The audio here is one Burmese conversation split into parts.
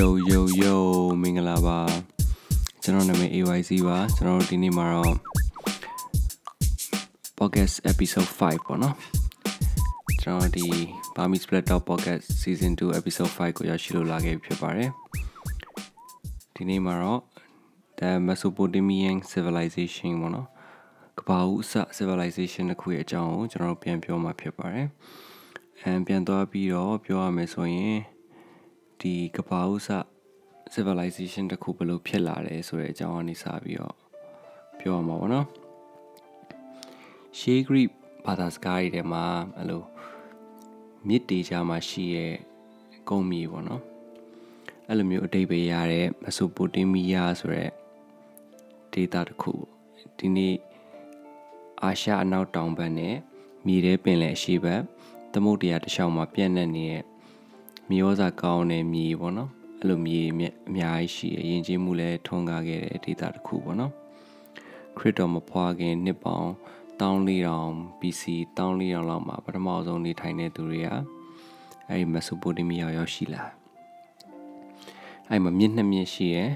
ယိုယိုယိုမင်္ဂလာပါကျွန်တော်နာမည် AYC ပါကျွန်တော်တို့ဒီနေ့မှာတော့ podcast episode 5ပေါ့နော်ကျွန်တော်ဒီ Burmese Split Talk podcast season 2 episode 5ကိုရရှိလို့လာခဲ့ဖြစ်ပါတယ်ဒီနေ့မှာတော့ the Mesopotamian civilization ပေါ့နော်ကပ္ပဦးအစ civilization တစ်ခုရဲ့အကြောင်းကိုကျွန်တော်တို့ပြန်ပြောမှာဖြစ်ပါတယ်အမ်ပြန်သွားပြီးတော့ပြောရမယ်ဆိုရင် ဒီကပ္ပဦးစ civilization တစ်ခုဘယ်လိုဖြစ်လာလဲဆိုတဲ့အကြောင်းအနေစပြီးတော့ပြောရမှာပေါ့နော်ရှေးဂရိဘာသာစကားတွေထဲမှာအဲ့လိုမြစ်တေချာမှာရှိရဲ့ကုန်းမြေပေါ့နော်အဲ့လိုမျိုးအတိတ်ပဲရတဲ့မက်ဆိုပိုတေးမီးယားဆိုတဲ့ဒေသတစ်ခုဒီနေ့အာရှအနောက်တောင်ဘက်နဲ့မြေထဲပင်လယ်အရှေ့ဘက်သမုဒ္ဒရာတစ်လျှောက်မှာပြန့်နှံ့နေတဲ့ မြေဩဇာကောင်းတဲ့မြေပေါ့နော်အဲ့လိုမြေအများကြီးရှိရရင်ကျေးမှုလည်းထွန်းကားခဲ့တဲ့ဒေသတစ်ခုပေါ့နော်ခရစ်တော်မဖွာခင်နှစ်ပေါင်း1400 BC 1400လောက်မှာပထမဆုံးနေထိုင်တဲ့သူတွေကအဲ့ဒီမက်ဆိုပိုတေးမီးယားရောက်ရှိလာအဲ့မှာမြစ်နှစ်မြစ်ရှိရယ်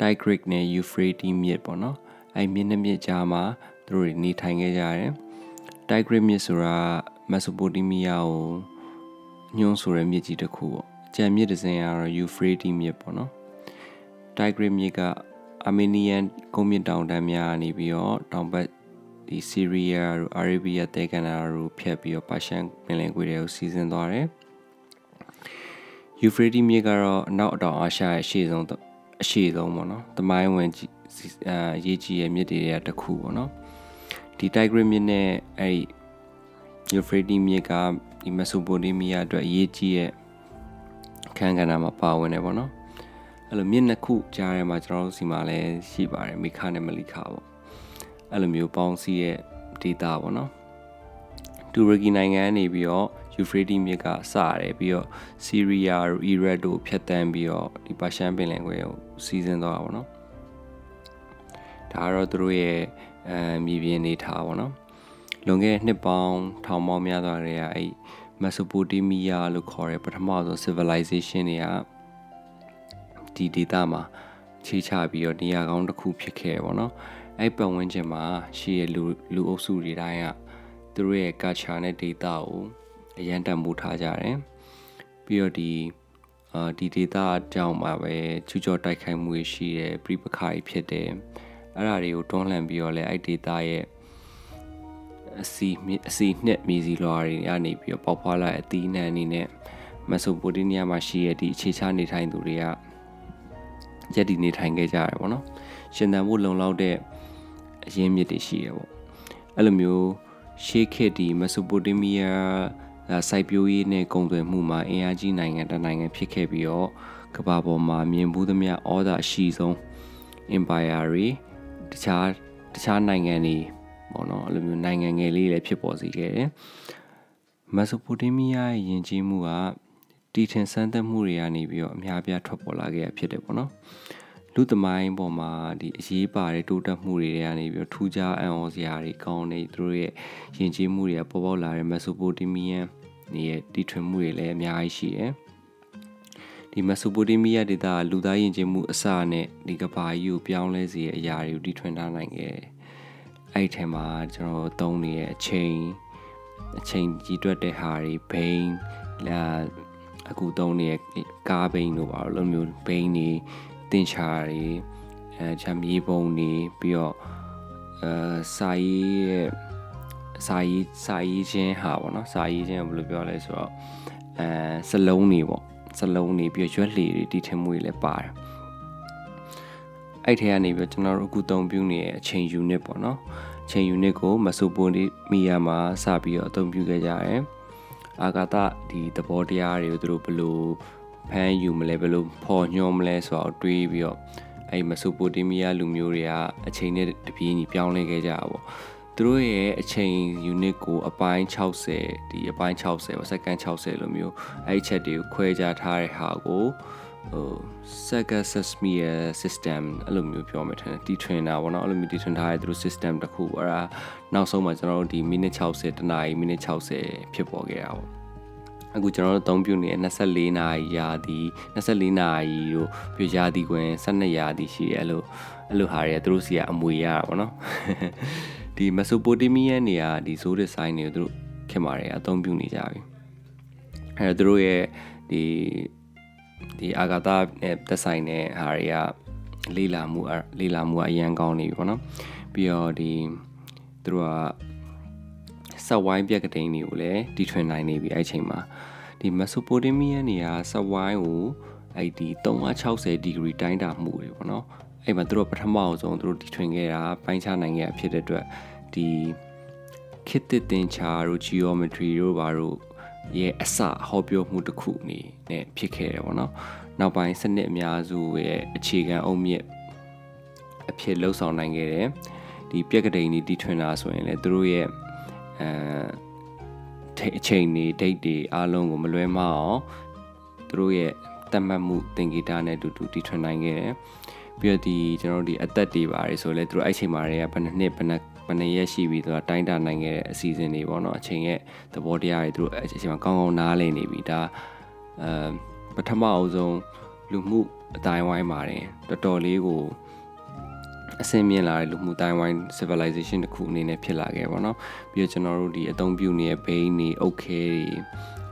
Tigris နဲ့ Euphrates မြစ်ပေါ့နော်အဲ့မြစ်နှစ်မြစ်ကြားမှာသူတို့နေထိုင်ခဲ့ကြတယ် Tigris မြစ်ဆိုတာမက်ဆိုပိုတေးမီးယားကို ညွှန်းဆိုတဲ့မြစ်ကြီးတစ်ခုပေါ့ကြံမြစ်တစ်စင်းကတော့ Euphrates မြစ်ပေါ့နော် Tigris မြစ်ကအာမေနီယန်ကုန်းမြင့်တောင်တန်းများနေပြီးတော့တောင်ဘက်ဒီဆီးရီးယားတို့အာရေဗီးယားတဲကန်နာတို့ဖြတ်ပြီးတော့ပါရှန်ပင်လယ်ကွေ့တွေကိုစီးဆင်းသွားတယ်။ Euphrates မြစ်ကတော့အနောက်အတောင်အာရှရဲ့အရှေ့ဆုံးအရှေ့ဆုံးပေါ့နော်။တမိုင်းဝင်အာရေးကြီးရဲ့မြစ်တွေကတစ်ခုပေါ့နော်။ဒီ Tigris မြစ်နဲ့အဲ့ဒီ Euphrates မြစ်က ဒီ Mesopotamia အတွက်အရေးကြီးရဲ့အခန်းကဏ္ဍမှာပါဝင်တယ်ပေါ့နော်။အဲ့လိုမြစ်နှစ်ခုကြားထဲမှာကျွန်တော်တို့စီမှာလည်းရှိပါတယ်မိခနဲ့မလီခပေါ့အဲ့လိုမျိုးပေါင်းစည်းရဲ့ဒေတာပေါ့နော်တူရကီနိုင်ငံကနေပြီးတော့ယူဖရေးတီမြစ်ကစရတယ်ပြီးတော့ဆီးရီးယားတို့အီရတ်တို့ဖျက်တမ်းပြီးတော့ဒီပါရှန်ပင်လယ်ကွေ့ကိုစီးဆင်းသွားတာပေါ့နော်ဒါကတော့သူတို့ရဲ့အဲမြေပြင်နေထားပေါ့နော် လွန်ခဲ့တဲ့နှစ်ပေါင်းထောင်ပေါင်းများစွာတွေကအဲ့မက်ဆိုပိုတေးမီးယားလို့ခေါ်တဲ့ပထမဆုံး civilization တွေကဒီဒေတာမှာခြေချပြီးတော့နေရာကောင်းတစ်ခုဖြစ်ခဲ့ပေါ့နော်အဲ့ပတ်ဝန်းကျင်မှာရှိရလူလူအုပ်စုတွေတိုင်းကသူတို့ရဲ့ culture နဲ့ data ကိုအရန်တန်ဖိုးထားကြတယ်ပြီးတော့ဒီအာဒီ data အကြောင်းမှာပဲချူချော်တိုက်ခိုက်မှုရှိတယ်ပြိပခါကြီးဖြစ်တယ်အဲ့ဒါတွေကိုတွန်းလှန်ပြီးတော့လဲအဲ့ data ရဲ့ အစီအစီနှစ်မြေစီလွှာတွေကနေပြီးတော့ပေါက်ဖွာလာအသီးနှံအနေနဲ့မက်ဆိုပိုတေးနီးယားမှာရှိရတဲ့အခြေချနေထိုင်သူတွေကရက်တည်နေထိုင်ခဲ့ကြရတယ်ပေါ့နော်ရှင်သန်မှုလုံလောက်တဲ့အရင်းမြစ်တွေရှိရပေါ့အဲ့လိုမျိုးရှေးခေတ်ဒီမက်ဆိုပိုတေးမီးယားစိုက်ပျိုးရေးနဲ့ကုန်သွယ်မှုမှာအင်အားကြီးနိုင်ငံတစ်နိုင်ငံဖြစ်ခဲ့ပြီးတော့ကမ္ဘာပေါ်မှာမြင်ဘူးသမျှဩဇာအရှိဆုံး empire တွေတခြားတခြားနိုင်ငံတွေ ပေါ့နော်အဲ့လိုမျိုးနိုင်ငံငယ်လေးလည်းဖြစ်ပေါ်စေခဲ့တယ်မက်ဆိုပိုတေးမီးယားရဲ့ယဉ်ကျေးမှုကတီထင်ဆန်းသက်မှုတွေကနေပြီးတော့အများပြားထွက်ပေါ်လာခဲ့ရဖြစ်တယ်ပေါ့နော်လူသမိုင်းပေါ်မှာဒီအရေးပါတဲ့တိုးတက်မှုတွေကနေပြီးတော့ထူးခြားအံ့ဩစရာတွေကောင်းနေသူတို့ရဲ့ယဉ်ကျေးမှုတွေကပေါ်ပေါက်လာတဲ့မက်ဆိုပိုတေးမီးယန်နေရဲ့တီထွင်မှုတွေလည်းအများကြီးရှိတယ်ဒီမက်ဆိုပိုတေးမီးယားဒေသကလူသားယဉ်ကျေးမှုအစနဲ့ဒီကဘာကြီးကိုပြောင်းလဲစေတဲ့အရာတွေကိုတီထွင်ထားနိုင်ခဲ့တယ် အဲ့ဒီထဲမှာကျွန်တော်သုံးနေတဲ့အချိန်အချိန်ကြီးတွက်တဲ့ဟာတွေဘိန်းလာအခုသုံးနေတဲ့ကားဘိန်းတို့ပါလို့မျိုးဘိန်းတွေတင်ချာတွေအဲချမ်းမြေပုံတွေပြီးတော့အဲစာရေးရဲ့စာရေးစာရေးခြင်းဟာပေါ့နော်စာရေးခြင်းဘယ်လိုပြောလဲဆိုတော့အဲစလုံးတွေပေါ့စလုံးတွေပြီးတော့ရွက်လေတွေတီထင်မှုတွေလည်းပါတယ် အဲ့ထဲကနေပြီးကျွန်တော်တို့အခုသုံးပြုနေတဲ့အချိန် unit ပေါ့နော်အချိန် unit ကိုမဆိုပိုမီယာမှာစပြီးတော့အသုံးပြုခဲ့ကြတယ်အာဂါသဒီသဘောတရားတွေကိုသူတို့ဘယ်လိုဖမ်းယူမလဲဘယ်လိုဖော်ညွှန်းမလဲဆိုတော့တွေးပြီးတော့အဲ့မဆိုပိုတေးမီးယားလူမျိုးတွေကအချိန်နဲ့တပြေးညီပြောင်းလဲခဲ့ကြတာပေါ့သူတို့ရဲ့အချိန် unit ကိုအပိုင်း60ဒီအပိုင်း60ပေါ့ second 60လို့မျိုးအဲ့ချက်တွေကိုခွဲခြားထားတဲ့ဟာကို ဟို Sega Sesame system အဲ့လိုမျိုးပြောမယ်ထင်တယ်တီထွင်တာပေါ့နော်အဲ့လိုမျိုးတီထွင်ထားတဲ့သူတို့ system တစ်ခုအဲ့ဒါနောက်ဆုံးမှာကျွန်တော်တို့ဒီ minute 60တနာရီ minute 60ဖြစ်ပေါ်ခဲ့တာပေါ့အခုကျွန်တော်တို့အသုံးပြုနေတဲ့24နာရီရာသီ24နာရီတို့ပြရာသီကွင်12ရာသီရှိတယ်အဲ့လိုအဲ့လိုဟာတွေကသူတို့စီကအမွေရတာပေါ့နော်ဒီမက်ဆိုပိုတေးမီးယားနေရာဒီဇိုးဒီဇိုင်းတွေကိုသူတို့ခင်မာတွေအသုံးပြုနေကြပြီအဲ့တော့သူတို့ရဲ့ဒီ ဒီအာဂါသနဲ့သက်ဆိုင်တဲ့ဟာတွေကလေးလာမှုလေးလာမှုအရန်ကောင်းနေပြီပေါ့နော်ပြီးတော့ဒီသူတို့ကဆက်ဝိုင်းပြက်ကတိန်တွေကိုလည်းတီထွင်နိုင်နေပြီအဲ့ချိန်မှာဒီမက်ဆိုပိုတေးမီးယားနေရာဆက်ဝိုင်းကိုအဲ့ဒီ360ဒီဂရီတိုင်းတာမှုတွေပေါ့နော်အဲ့မှာသူတို့ပထမအောင်ဆုံးသူတို့တီထွင်ခဲ့တာပိုင်းခြားနိုင်ခဲ့ဖြစ်တဲ့အတွက်ဒီခေတ်သင်္ချာတို့ geometry တို့ဘာတို့ ရဲ့အစဟောပြောမှုတစ်ခုအနေနဲ့ဖြစ်ခဲ့တယ်ပေါ့နော်နောက်ပိုင်းစနစ်အများစုရဲ့အခြေခံအုံမြင့်အဖြစ်လှုပ်ဆောင်နိုင်ခဲ့တယ်ဒီပြက်ကတိန်တွေတီထွင်တာဆိုရင်လည်းသူတို့ရဲ့အဲအချိန်တွေ date တွေအားလုံးကိုမလွဲမအောင်သူတို့ရဲ့တတ်မှတ်မှုသင်္ကေတနဲ့အတူတူတီထွင်နိုင်ခဲ့တယ်ပြီးတော့ဒီကျွန်တော်တို့ဒီအသက်တွေပါတယ်ဆိုလဲသူတို့အဲ့ချိန်မှာတွေကဘယ်နှစ်နှစ်ဘယ်နှစ် ဘယ်နှစ်ရက်ရှိပြီသူကတိုင်းတာနိုင်ခဲ့တဲ့အစီအစဉ်တွေပေါ့နော်အချိန်ရဲ့သဘောတရားတွေသူတို့အချိန်မှာကောင်းကောင်းနားလည်နေပြီဒါအဲပထမအဆုံးလူမှုအတိုင်းဝိုင်းပါတယ်တော်တော်လေးကိုအဆင်မြင့်လာတဲ့လူမှုတိုင်းဝိုင်း civilization တစ်ခုအနေနဲ့ဖြစ်လာခဲ့ပါတော့ပြီးတော့ကျွန်တော်တို့ဒီအသုံးပြုနေတဲ့ bane တွေ okay တွေ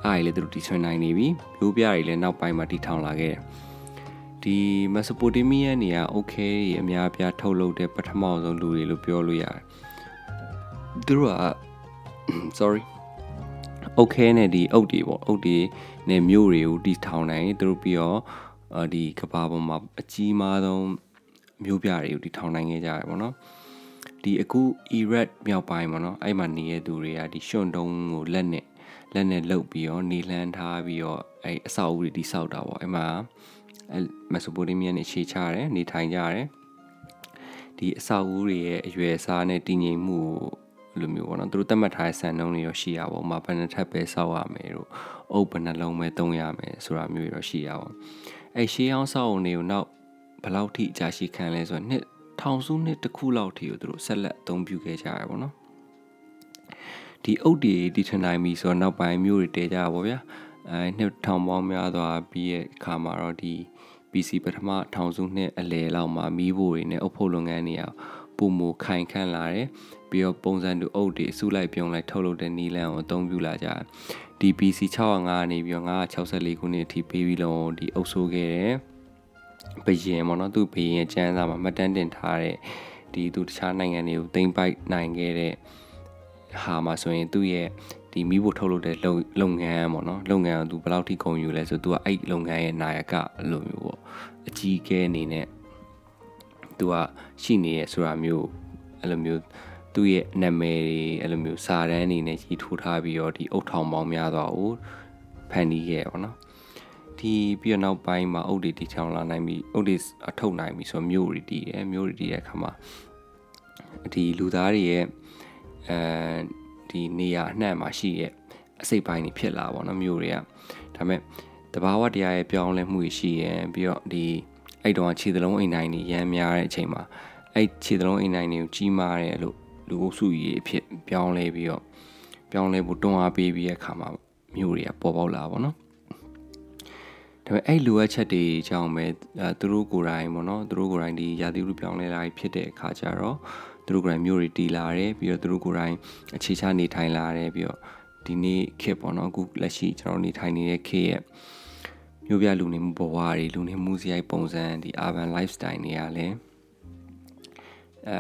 အားရည်လည်းသူတို့တီထွင်နိုင်နေပြီမျိုးပြတွေလည်းနောက်ပိုင်းမှာတီထောင်လာခဲ့တယ် ဒီမက်ဆိုပိုတေးမီးယားနေရာ okay တွေအများအပြားထုတ်လုပ်တဲ့ပထမဆုံးလူတွေလို့ပြောလို့ရတယ်သူတို့က sorry okay နဲ့ဒီအုတ်တွေပေါ့အုတ်တွေနဲ့မျိုးတွေကိုတီထောင်နိုင်သူတို့ပြီးတော့ဒီကဘာပေါ်မှာအကြီးမားဆုံးမျိုးပြတွေကိုတီထောင်နိုင်ခဲ့ကြရပေါ့နော်ဒီအခု Iraq မြောက်ပိုင်းပေါ့နော်အဲ့မှာနေတဲ့သူတွေကဒီရှွန်တုံးကိုလက်နဲ့လက်နဲ့လှုပ်ပြီးတော့နေလှမ်းထားပြီးတော့အဲ့အဆောက်အဦတွေတိဆောက်တာပေါ့အဲ့မှာအဲ့ မက်ဆိုပိုတေးမီးယားနဲ့ရှေ့ချတယ်နေထိုင်ကြတယ်ဒီအဆောက်အဦတွေရဲ့အရွယ်အစားနဲ့တည်ငြိမ်မှုလိုမျိုးပေါ့နော်သူတို့သတ်မှတ်ထားတဲ့စံနှုန်းတွေရောရှိရပါဘောမှာဘယ်နှထပ်ပဲစောက်ရမယ်တို့အုပ်ဘယ်နှလုံးပဲသုံးရမယ်ဆိုတာမျိုးရောရှိရပါဘောအဲ့ရှေးအောင်စောက်ုံတွေကိုနောက်ဘယ်လောက်ထိအကြရှိခံလဲဆိုတော့နှစ်ထောင်စုနှစ်တစ်ခုလောက်ထိကိုသူတို့ဆက်လက်အသုံးပြုခဲ့ကြရပါဘောနော်ဒီအုတ်တွေတီထွင်နိုင်ပြီဆိုတော့နောက်ပိုင်းမျိုးတွေတဲကြပါဗျာအဲနှစ်ထောင်ပေါင်းများစွာပြီးရဲ့အခါမှာတော့ဒီ PC ပထမထောင်စုနှစ်အလယ်လောက်မှာမီးဖို့တွေနဲ့အုပ်ဖို့လုပ်ငန်းတွေကပုံမခိုင်ခန့်လာတယ်ပြီးတော့ပုံစံတူအုပ်တွေအစုလိုက်ပြုံလိုက်ထုတ်လုပ်တဲ့နီလန်ကိုအသုံးပြုလာကြတယ်ဒီ PC 605နေပြီးတော့964ခုနှစ်အထိပေးပြီးလုံးဒီအုပ်ဆိုးခဲ့တယ်ဘယင်ပေါ့နော်သူဘယင်ရဲ့ကျန်းစာမှာမှတ်တမ်းတင်ထားတဲ့ဒီသူတခြားနိုင်ငံတွေကိုသိမ်းပိုက်နိုင်ခဲ့တဲ့ဟာမှာဆိုရင်သူ့ရဲ့ ဒီမိဖို့ထုတ်လုပ်တဲ့လုပ်ငန်းပေါ့နော်လုပ်ငန်းကသူဘယ်လောက်ထိကုန်ယူလဲဆိုသူကအဲ့လုပ်ငန်းရဲ့နာယကလိုမျိုးပေါ့အကြီးအကဲအနေနဲ့သူကရှိနေရဆိုတာမျိုးအဲ့လိုမျိုးသူ့ရဲ့နာမည်တွေအဲ့လိုမျိုးစာတန်းအနေနဲ့ကြီးထိုးထားပြီးတော့ဒီအုတ်ထောင်ပေါင်းများစွာကိုဖန်တီးခဲ့ပေါ့နော်ဒီပြီးတော့နောက်ပိုင်းမှာအုတ်တွေတီချောင်းလာနိုင်ပြီအုတ်တွေအထုတ်နိုင်ပြီဆိုမျိုးတွေတီးတယ်မျိုးတွေတီးတဲ့အခါမှာဒီလူသားတွေရဲ့အဲ ဒီနေရာအနှံ့မှာရှိရဲ့အစိတ်ပိုင်းတွေဖြစ်လာပေါ့နော်မျိုးတွေကဒါပေမဲ့တဘာဝတရားရဲ့ပြောင်းလဲမှုရှိရင်ပြီးတော့ဒီအဲ့တော့ခြေသလုံးအိမ်တိုင်းတွေရမ်းများတဲ့အချိန်မှာအဲ့ခြေသလုံးအိမ်တိုင်းတွေကိုကြီးမားတယ်လို့လူအုပ်စုကြီးအဖြစ်ပြောင်းလဲပြီးတော့ပြောင်းလဲဖို့တွန်းအားပေးပြီးတဲ့အခါမှာမျိုးတွေကပေါ်ပေါက်လာပါတော့ဒါပေမဲ့အဲ့လိုအပ်ချက်တွေကြောင့်ပဲသူတို့ကိုယ်တိုင်ပေါ့နော်သူတို့ကိုယ်တိုင်ဒီရာသီဥတုပြောင်းလဲလာဖြစ်တဲ့အခါကျတော့ သူတို့ကိုယ်တိုင်မျိုးတွေတီလာတယ်ပြီးတော့သူတို့ကိုယ်တိုင်အခြေချနေထိုင်လာတယ်ပြီးတော့ဒီနေ့ခေတ်ပေါ့နော်အခုလက်ရှိကျွန်တော်နေထိုင်နေတဲ့ခေတ်ရဲ့မျိုးပြလူနေမှုဘဝတွေလူနေမှုစရိုက်ပုံစံဒီ urban lifestyle တွေကလည်းအဲ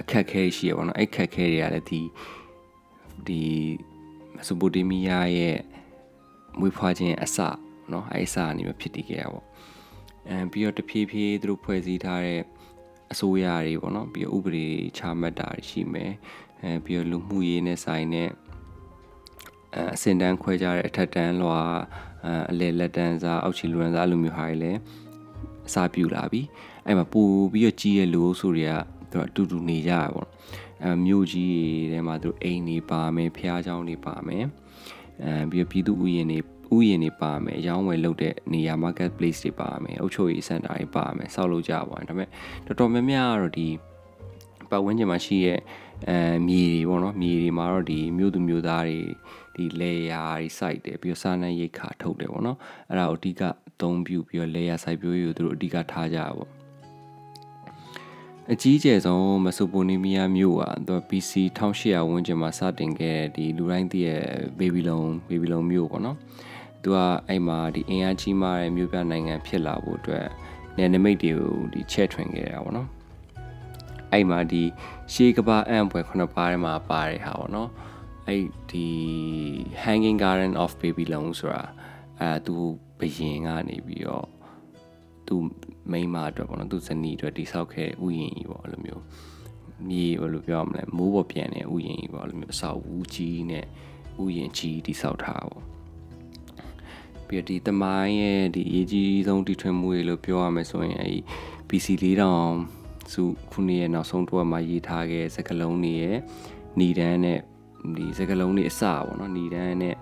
အခက်ခဲရှိရပါတော့အဲ့ခက်ခဲတွေကလည်းဒီဒီမဆိုပိုတေးမီးယားရဲ့မွေးဖွားခြင်းအစเนาะအဲ့အစအနေနဲ့ဖြစ်တည်ခဲ့ရပါအဲပြီးတော့တဖြည်းဖြည်းသူတို့ဖွဲ့စည်းထားတဲ့ အစိုးရတွေပေါ့နော်ပြီးတော့ဥပဒေချမှတ်တာရှိမယ်အဲပြီးတော့လူမှုရေးနဲ့ဆိုင်တဲ့အဲအစင်တန်းခွဲကြတဲ့အထက်တန်းလွှာအလဲလက်တန်းစားအောက်ခြေလူရန်စားလိုမျိုးဟာတွေလည်းအစာပြူလာပြီအဲ့မှာပို့ပြီးတော့ကြီးရဲ့လူအုပ်စုတွေကသူအတူတူနေကြရပေါ့အဲမြို့ကြီးတွေထဲမှာသူအိမ်တွေပါမယ်ဖျားเจ้าတွေပါမယ်အဲပြီးတော့ပြည်သူဥယျာဉ်တွေ ဥယျာဉ်တွေပါမယ်ရောင်းဝယ်လုပ်တဲ့နေရာ market place တွေပါမယ်အုပ်ချုပ်ရေးစင်တာတွေပါမယ်စောက်လုပ်ကြပါဒါပေမဲ့တော်တော်များများကတော့ဒီပတ်ဝန်းကျင်မှာရှိရဲ့အဲမြေတွေပေါ့နော်မြေတွေမှာတော့ဒီမြို့သူမြို့သားတွေဒီလေယာတွေ site တယ်ပြီးတော့စာနံရိတ်ခါထုတ်တယ်ပေါ့နော်အဲ့ဒါကိုအဓိကအသုံးပြုပြီးတော့လေယာ site ပြိုးတွေကိုသူတို့အဓိကထားကြတာပေါ့အကြီးကျယ်ဆုံးမက်ဆိုပိုနီးမီးယားမြို့ဟာသူ BC 1800ဝန်းကျင်မှာစတင်ခဲ့ဒီလူတိုင်းသိရဲ့ဘေဘီလုံဘေဘီလုံမြို့ပေါ့နော် သူကအဲ့မှာဒီအင်အားကြီးမားတဲ့မြို့ပြနိုင်ငံဖြစ်လာဖို့အတွက်နယ်နိမိတ်တွေကိုဒီချဲ့ထွင်ခဲ့တာပေါ့နော်အဲ့မှာဒီရှေးကဘာအံပွဲခုနှစ်ပါးထဲမှာပါတဲ့ဟာပေါ့နော်အဲ့ဒီ Hanging Garden of Babylon ဆိုတာအဲသူဘယင်ကနေပြီးတော့သူမိန်းမအတွက်ပေါ့နော်သူဇနီးအတွက်တိဆောက်ခဲ့ဥယျာဉ်ကြီးပေါ့အဲ့လိုမျိုးမြေဘယ်လိုပြောမလဲမိုးပေါ်ပြန်တဲ့ဥယျာဉ်ကြီးပေါ့အဲ့လိုမျိုးအဆောက်အဦကြီးနဲ့ဥယျာဉ်ကြီးတိဆောက်ထားပေါ့ ပြီးတော့ဒီတမိုင်းရဲ့ဒီအရေးကြီးဆုံးတည်ထွင်မှုတွေလို့ပြောရမယ်ဆိုရင်အဲဒီ BC 4000စုခုနှစ်ရဲ့နောက်ဆုံးတစ်ဝက်မှာရေးထားခဲ့စကလုံးတွေရဲ့ဏီဒန်းနဲ့ဒီစကလုံးတွေအစပေါ့နော်ဏီဒန်းနဲ့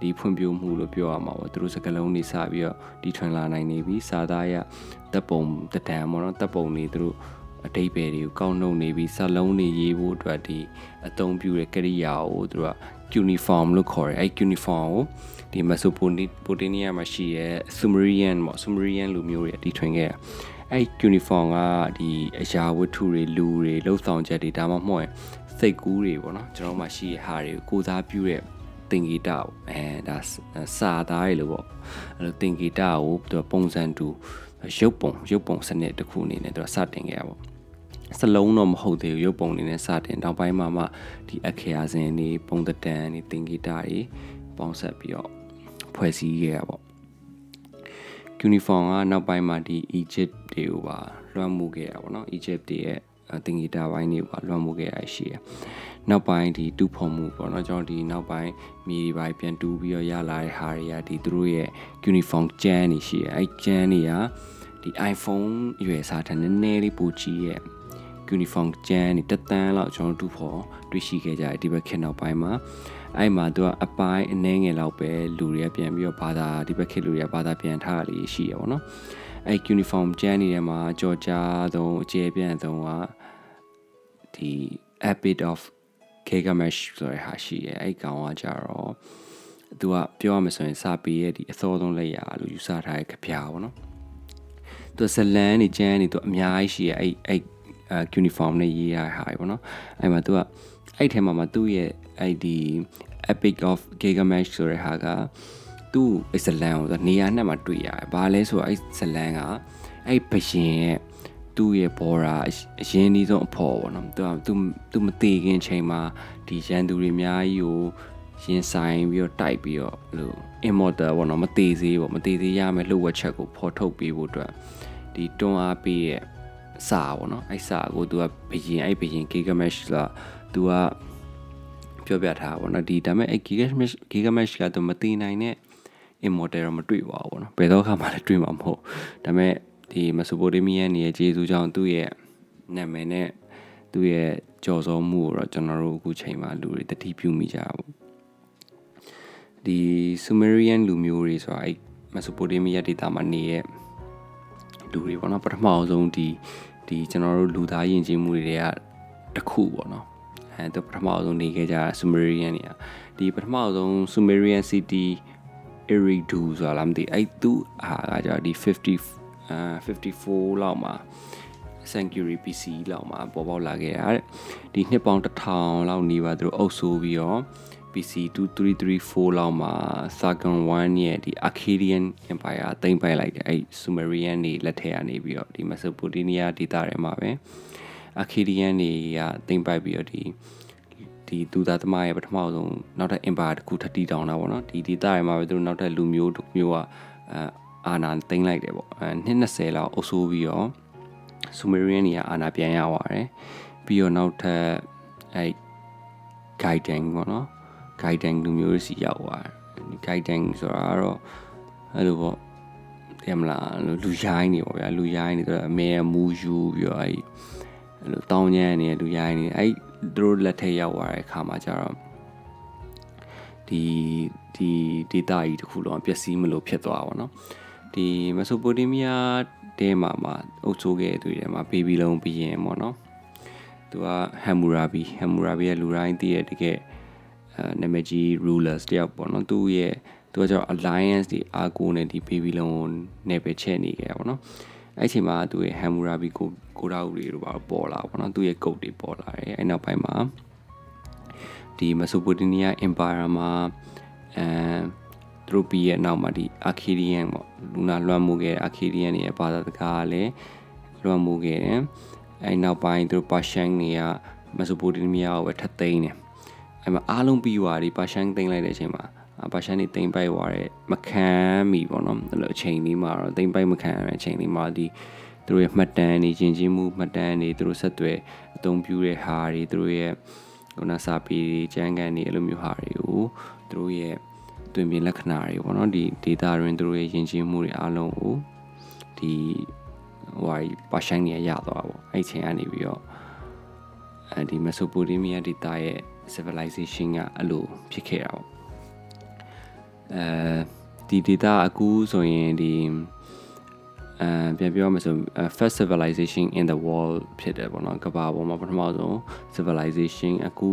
ဒီဖွံ့ဖြိုးမှုလို့ပြောရမှာပေါ့သူတို့စကလုံးတွေစပြီးတော့ဒီထွင်လာနိုင်နေပြီစာသားရတပ်ပုံတဒံပေါ့နော်တပ်ပုံတွေသူတို့အတိတ်ပဲတွေကိုကောက်နှုတ်နေပြီးစလုံးတွေရေးဖို့အတွက်ဒီအသုံးပြုတဲ့ကရိယာကိုသူတို့က uniform လို့ခေါ်တယ်အဲ uniform ကိုဒီ Mesopotamia မှာရှိတဲ့ Sumerian ပေါ့ Sumerian လူမျိုးတွေအတီထွင်ခဲ့တာအဲ uniform ကဒီအရာဝတ္ထုတွေလူတွေလှုပ်ဆောင်ချက်တွေဒါမှမဟုတ်စိတ်ကူးတွေပေါ့နော်ကျွန်တော်မှရှိတဲ့ဟာတွေကိုကိုစားပြုတဲ့သင်္ကေတပေါ့အဲဒါစာသားတွေလို့ပေါ့အဲလိုသင်္ကေတကိုသူပုံစံတူရုပ်ပုံရုပ်ပုံစနစ်တစ်ခုအနေနဲ့သူကစတင်ခဲ့ရပါ စလုံးတော့မဟုတ်သေးဘူးရုပ်ပုံနေနဲ့စတင်တောင်ပိုင်းမှာမှဒီအခရာစင်တွေပုံတတန်တွေသင်္ကေတတွေပေါင်းဆက်ပြီးတော့ဖွဲ့စည်းခဲ့ရပါ uniform ကနောက်ပိုင်းမှာဒီ Egypt တွေကိုပါလွှမ်းမိုးခဲ့ရပါတော့ Egypt တွေရဲ့တင်ဂီတာပိုင်းတွေပါလွှမ်းမိုးခဲ့ရရှိရနောက်ပိုင်းဒီတူဖော်မှုပေါ့နော်ကျွန်တော်ဒီနောက်ပိုင်းမြေတွေပိုင်းပြန်တူးပြီးတော့ရလာတဲ့ဟာတွေကဒီသူတို့ရဲ့ uniform ကျန်းနေရှိရအဲကျန်းတွေကဒီ iPhone ရွယ်စားတဲ့နည်းနည်းလေးပိုကြီးရဲ့ uniform ကျန်းနေတက်တန်းလောက်ကျွန်တော်တူဖော်တွေ့ရှိခဲ့ကြတယ်ဒီဘက်ခေတ်နောက်ပိုင်းမှာအဲ့မှာသူကအပိုင်းအနှဲငယ်လောက်ပဲလူတွေကပြန်ပြီးတော့ဘာသာဒီဘက်ခေတ်လူတွေကဘာသာပြန်ထားတာလေးရှိရပါတော့အဲ့ uniform ကျန်းနေတဲ့မှာကြော်ကြားဆုံးအကျယ်ပြန့်ဆုံးကဒီ Epic of Gilgamesh ဆိုတဲ့ဟာရှိရဲ့အဲ့ကောင်ကကြတော့သူကပြောရမယ်ဆိုရင်စာပေရဲ့ဒီအစောဆုံးလက်ရာလို့ယူဆထားတဲ့ကြပြာပေါ့နော်သူဇလန်နေကျန်းနေသူအများကြီးရှိရဲ့အဲ့အဲ့ uniform နဲ့ရေးရဟာပေါ့နော်အဲ့မှာသူကအဲ့ထဲမှာမှသူ့ရဲ့အဲ့ဒီ Epic of Gilgamesh ဆိုတဲ့ဟာကသူ့အဇလန်ကိုနေရာနဲ့မှတွေ့ရတယ်။ဘာလဲဆိုတော့အဲ့ဇလန်ကအဲ့ဘရင်ရဲ့သူ့ရဲ့ဘောရာအရင်ဒီဆုံးအဖော်ပေါ့နော်သူကသူသူမသေးခင်ချိန်မှာဒီရန်သူတွေအများကြီးကိုရင်ဆိုင်ပြီးတော့တိုက်ပြီးတော့လို့ immortal ပေါ့နော်မသေးသေးပေါ့မသေးသေးရမယ်လှုပ်ဝက်ချက်ကိုဖော်ထုတ်ပေးဖို့အတွက်ဒီတွန်းအားပေးရဲ့ စာပေါ့နော်အဲ့စာကိုသူကဘရင်အဲ့ဘရင် Gilgamesh လာသူကပြောပြထားပါတော့ဒီဒါပေမဲ့အဲ့ Gilgamesh Gilgamesh ကသူမသိနိုင်တဲ့ immortal တော့မတွေ့ပါဘူးပေါ့နော်ဘယ်တော့မှလည်းတွေ့မှာမဟုတ်ဒါပေမဲ့ဒီ Mesopotamia နေရဲ့ဂျေဇူးကြောင့်သူ့ရဲ့နာမည်နဲ့သူ့ရဲ့ကြော်စောမှုကိုတော့ကျွန်တော်တို့အခုချိန်မှာလူတွေတတိပြုမိကြပါဘူးဒီ Sumerian လူမျိုးတွေဆိုတာအဲ့ Mesopotamia ဒေသမှာနေရဲ့ လူတွေပေါ့နော်ပထမအောင်ဆုံးဒီဒီကျွန်တော်တို့လူသားယဉ်ကျေးမှုတွေကတခုပေါ့နော်အဲသူပထမဆုံးနေခဲ့ကြ Sumerian တွေကဒီပထမဆုံး Sumerian city Eridu ဆိုတာလားမသိအဲ့သူဟာကကြာဒီ50အာ54လောက်မှာ Sanctuary PC လောက်မှာပေါ်ပေါက်လာခဲ့တာတဲ့ဒီနှစ်ပေါင်း1000လောက်နေပါသူတို့အုပ်ဆိုးပြီးတော့ PC 2334လောက်မှာ Sargon 1ရဲ့ဒီ Akkadian Empire သိမ်းပိုက်လိုက်တယ်အဲ့ Sumerian တွေလက်ထက်ကနေပြီးတော့ဒီ Mesopotamia ဒေသတွေမှာပဲ Akkadian တွေကသိမ်းပိုက်ပြီးတော့ဒီဒီသူသားသမားရဲ့ပထမဆုံးနောက်ထပ် empire တစ်ခုထပ်တည်ထောင်တာပေါ့နော်ဒီဒေသတွေမှာပဲသူတို့နောက်ထပ်လူမျိုးတစ်မျိုးကအာနာသိမ်းလိုက်တယ်ပေါ့အဲနှစ်20လောက်အုပ်စိုးပြီးတော့ Sumerian တွေကအာနာပြန်ရသွားတယ်ပြီးတော့နောက်ထပ်အဲ guiding ပေါ့နော် guiding လူမျိုးစီရောက်သွားတယ် guiding ဆိုတာကတော့အဲ့လိုပေါ့တယ်မလားလူရိုင်းနေပေါ့ဗျာလူရိုင်းနေဆိုတော့အမေမူယူပြီးတော့အဲ့အဲ့လိုတောင်းညမ်းနေတဲ့လူရိုင်းနေအဲ့သူတို့လက်ထက်ရောက်သွားတဲ့အခါမှာကျတော့ဒီဒီ data ကြီးတစ်ခုလုံးပျက်စီးမလို့ဖြစ်သွားပါတော့ဒီ Mesopotamia တဲမှာမှာအုပ်စိုးခဲ့သူတွေမှာဘေဘီလုံဘီရင်ပေါ့နော်သူသူကဟမ်မူရာဘီဟမ်မူရာဘီရဲ့လူတိုင်းသိရဲ့တကယ်အဲ နာမည်ကြီး rulers တယောက်ပေါ့နော်သူ့ရဲ့သူကကျတော့ alliance ဒီအာကိုနဲ့ဒီ baby လုံးကိုနေပဲချက်နေခဲ့တာပေါ့နော်အဲ့ချိန်မှာသူရဲ့ဟမ်မူရာဘီကိုကိုရာဦးတွေတို့ပါပေါ်လာပေါ့နော်သူ့ရဲ့ code တွေပေါ်လာတယ်အဲ့နောက်ပိုင်းမှာဒီမက်ဆိုပိုတေးနီးယား empire မှာအဲသူတို့ပြီးရဲ့နောက်မှာဒီ Arcadian ပေါ့လူနာလွှမ်းမိုးခဲ့တဲ့ Arcadian တွေရဲ့ဘာသာစကားကလည်းလွှမ်းမိုးခဲ့တယ်အဲနောက်ပိုင်းသူတို့ Persian တွေကမက်ဆိုပိုတေးနီးယားကိုပဲထပ်သိမ်းတယ် အဲမှာအားလုံးပြီးသွားပြီ Persian သိမ်းလိုက်တဲ့အချိန်မှာပါရှာနေတိမ်ပိုက်သွားတဲ့မခံမိပေါ့နော်အဲ့လိုအချိန်လေးမှာတော့တိမ်ပိုက်မခံရတဲ့အချိန်လေးမှာဒီသူတို့ရဲ့မှတ်တမ်းတွေယဉ်ကျေးမှုမှတ်တမ်းတွေသူတို့ဆက်သွယ်အသုံးပြုတဲ့ဟာတွေသူတို့ရဲ့ခုနစာပေတွေကျမ်းဂန်တွေအဲ့လိုမျိုးဟာတွေကိုသူတို့ရဲ့တွင်ပြင်လက္ခဏာတွေပေါ့နော်ဒီ data တွင်သူတို့ရဲ့ယဉ်ကျေးမှုတွေအားလုံးကိုဒီဟိုပါရှိုင်းနေရသွားပေါ့အဲ့ချိန်ကနေပြီးတော့အဲဒီ Mesopotamia data ရဲ့ civilization ကအဲ့လိုဖြစ်ခဲ့တာပေါ့အဲဒီ data အခုဆိုရင်ဒီအဲပြန်ပြောမှဆို first civilization in the world ဖြစ်တယ်ပေါ့နော်ကမ္ဘာပေါ်မှာပထမဆုံး civilization အခု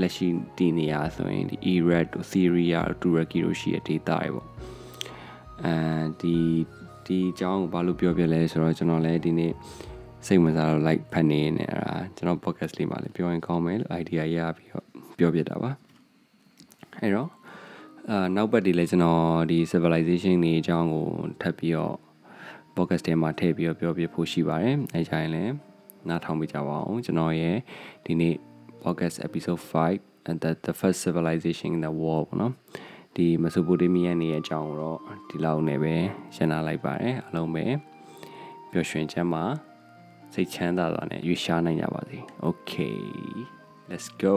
လက်ရှိတည်နေရဆိုရင်ဒီ Iraq တို့ Syria တို့ Turkey တို့ရှိတဲ့ data တွေပေါ့အဲဒီဒီအကြောင်းကိုဘာလို့ပြောပြလဲဆိုတော့ကျွန်တော်လည်းဒီနေ့ စိတ်ဝင်စားတော့ like ဖတ်နေနေအဲ့ဒါကျွန်တော် podcast လေးမှာလည်းပြောရင်ကောင်းမယ်လို့ idea ရပြီးတော့ပြောပြတာပါအဲ့တော့အာနောက်ပတ်ဒီလည်းကျွန်တော်ဒီ civilization တွေအကြောင်းကိုထပ်ပြီးတော့ podcast ထဲမှာထည့်ပြီးတော့ပြောပြဖို့ရှိပါတယ်အဲကြရင်လည်းနားထောင်ပြကြပါအောင်ကျွန်တော်ရဲ့ဒီနေ့ podcast episode 5 and that the first civilization in the world ပေါ့နော်ဒီမက်ဆိုပိုတေးမီးယားနေရဲ့အကြောင်းတော့ဒီလောက်နဲ့ပဲရှင်းလာလိုက်ပါတယ်အားလုံးပဲပျော်ရွှင်ချမ်းသာ စိတ်ချမ်းသာစွာနဲ့ရွေးရှားနိုင်ကြပါစေ okay let's go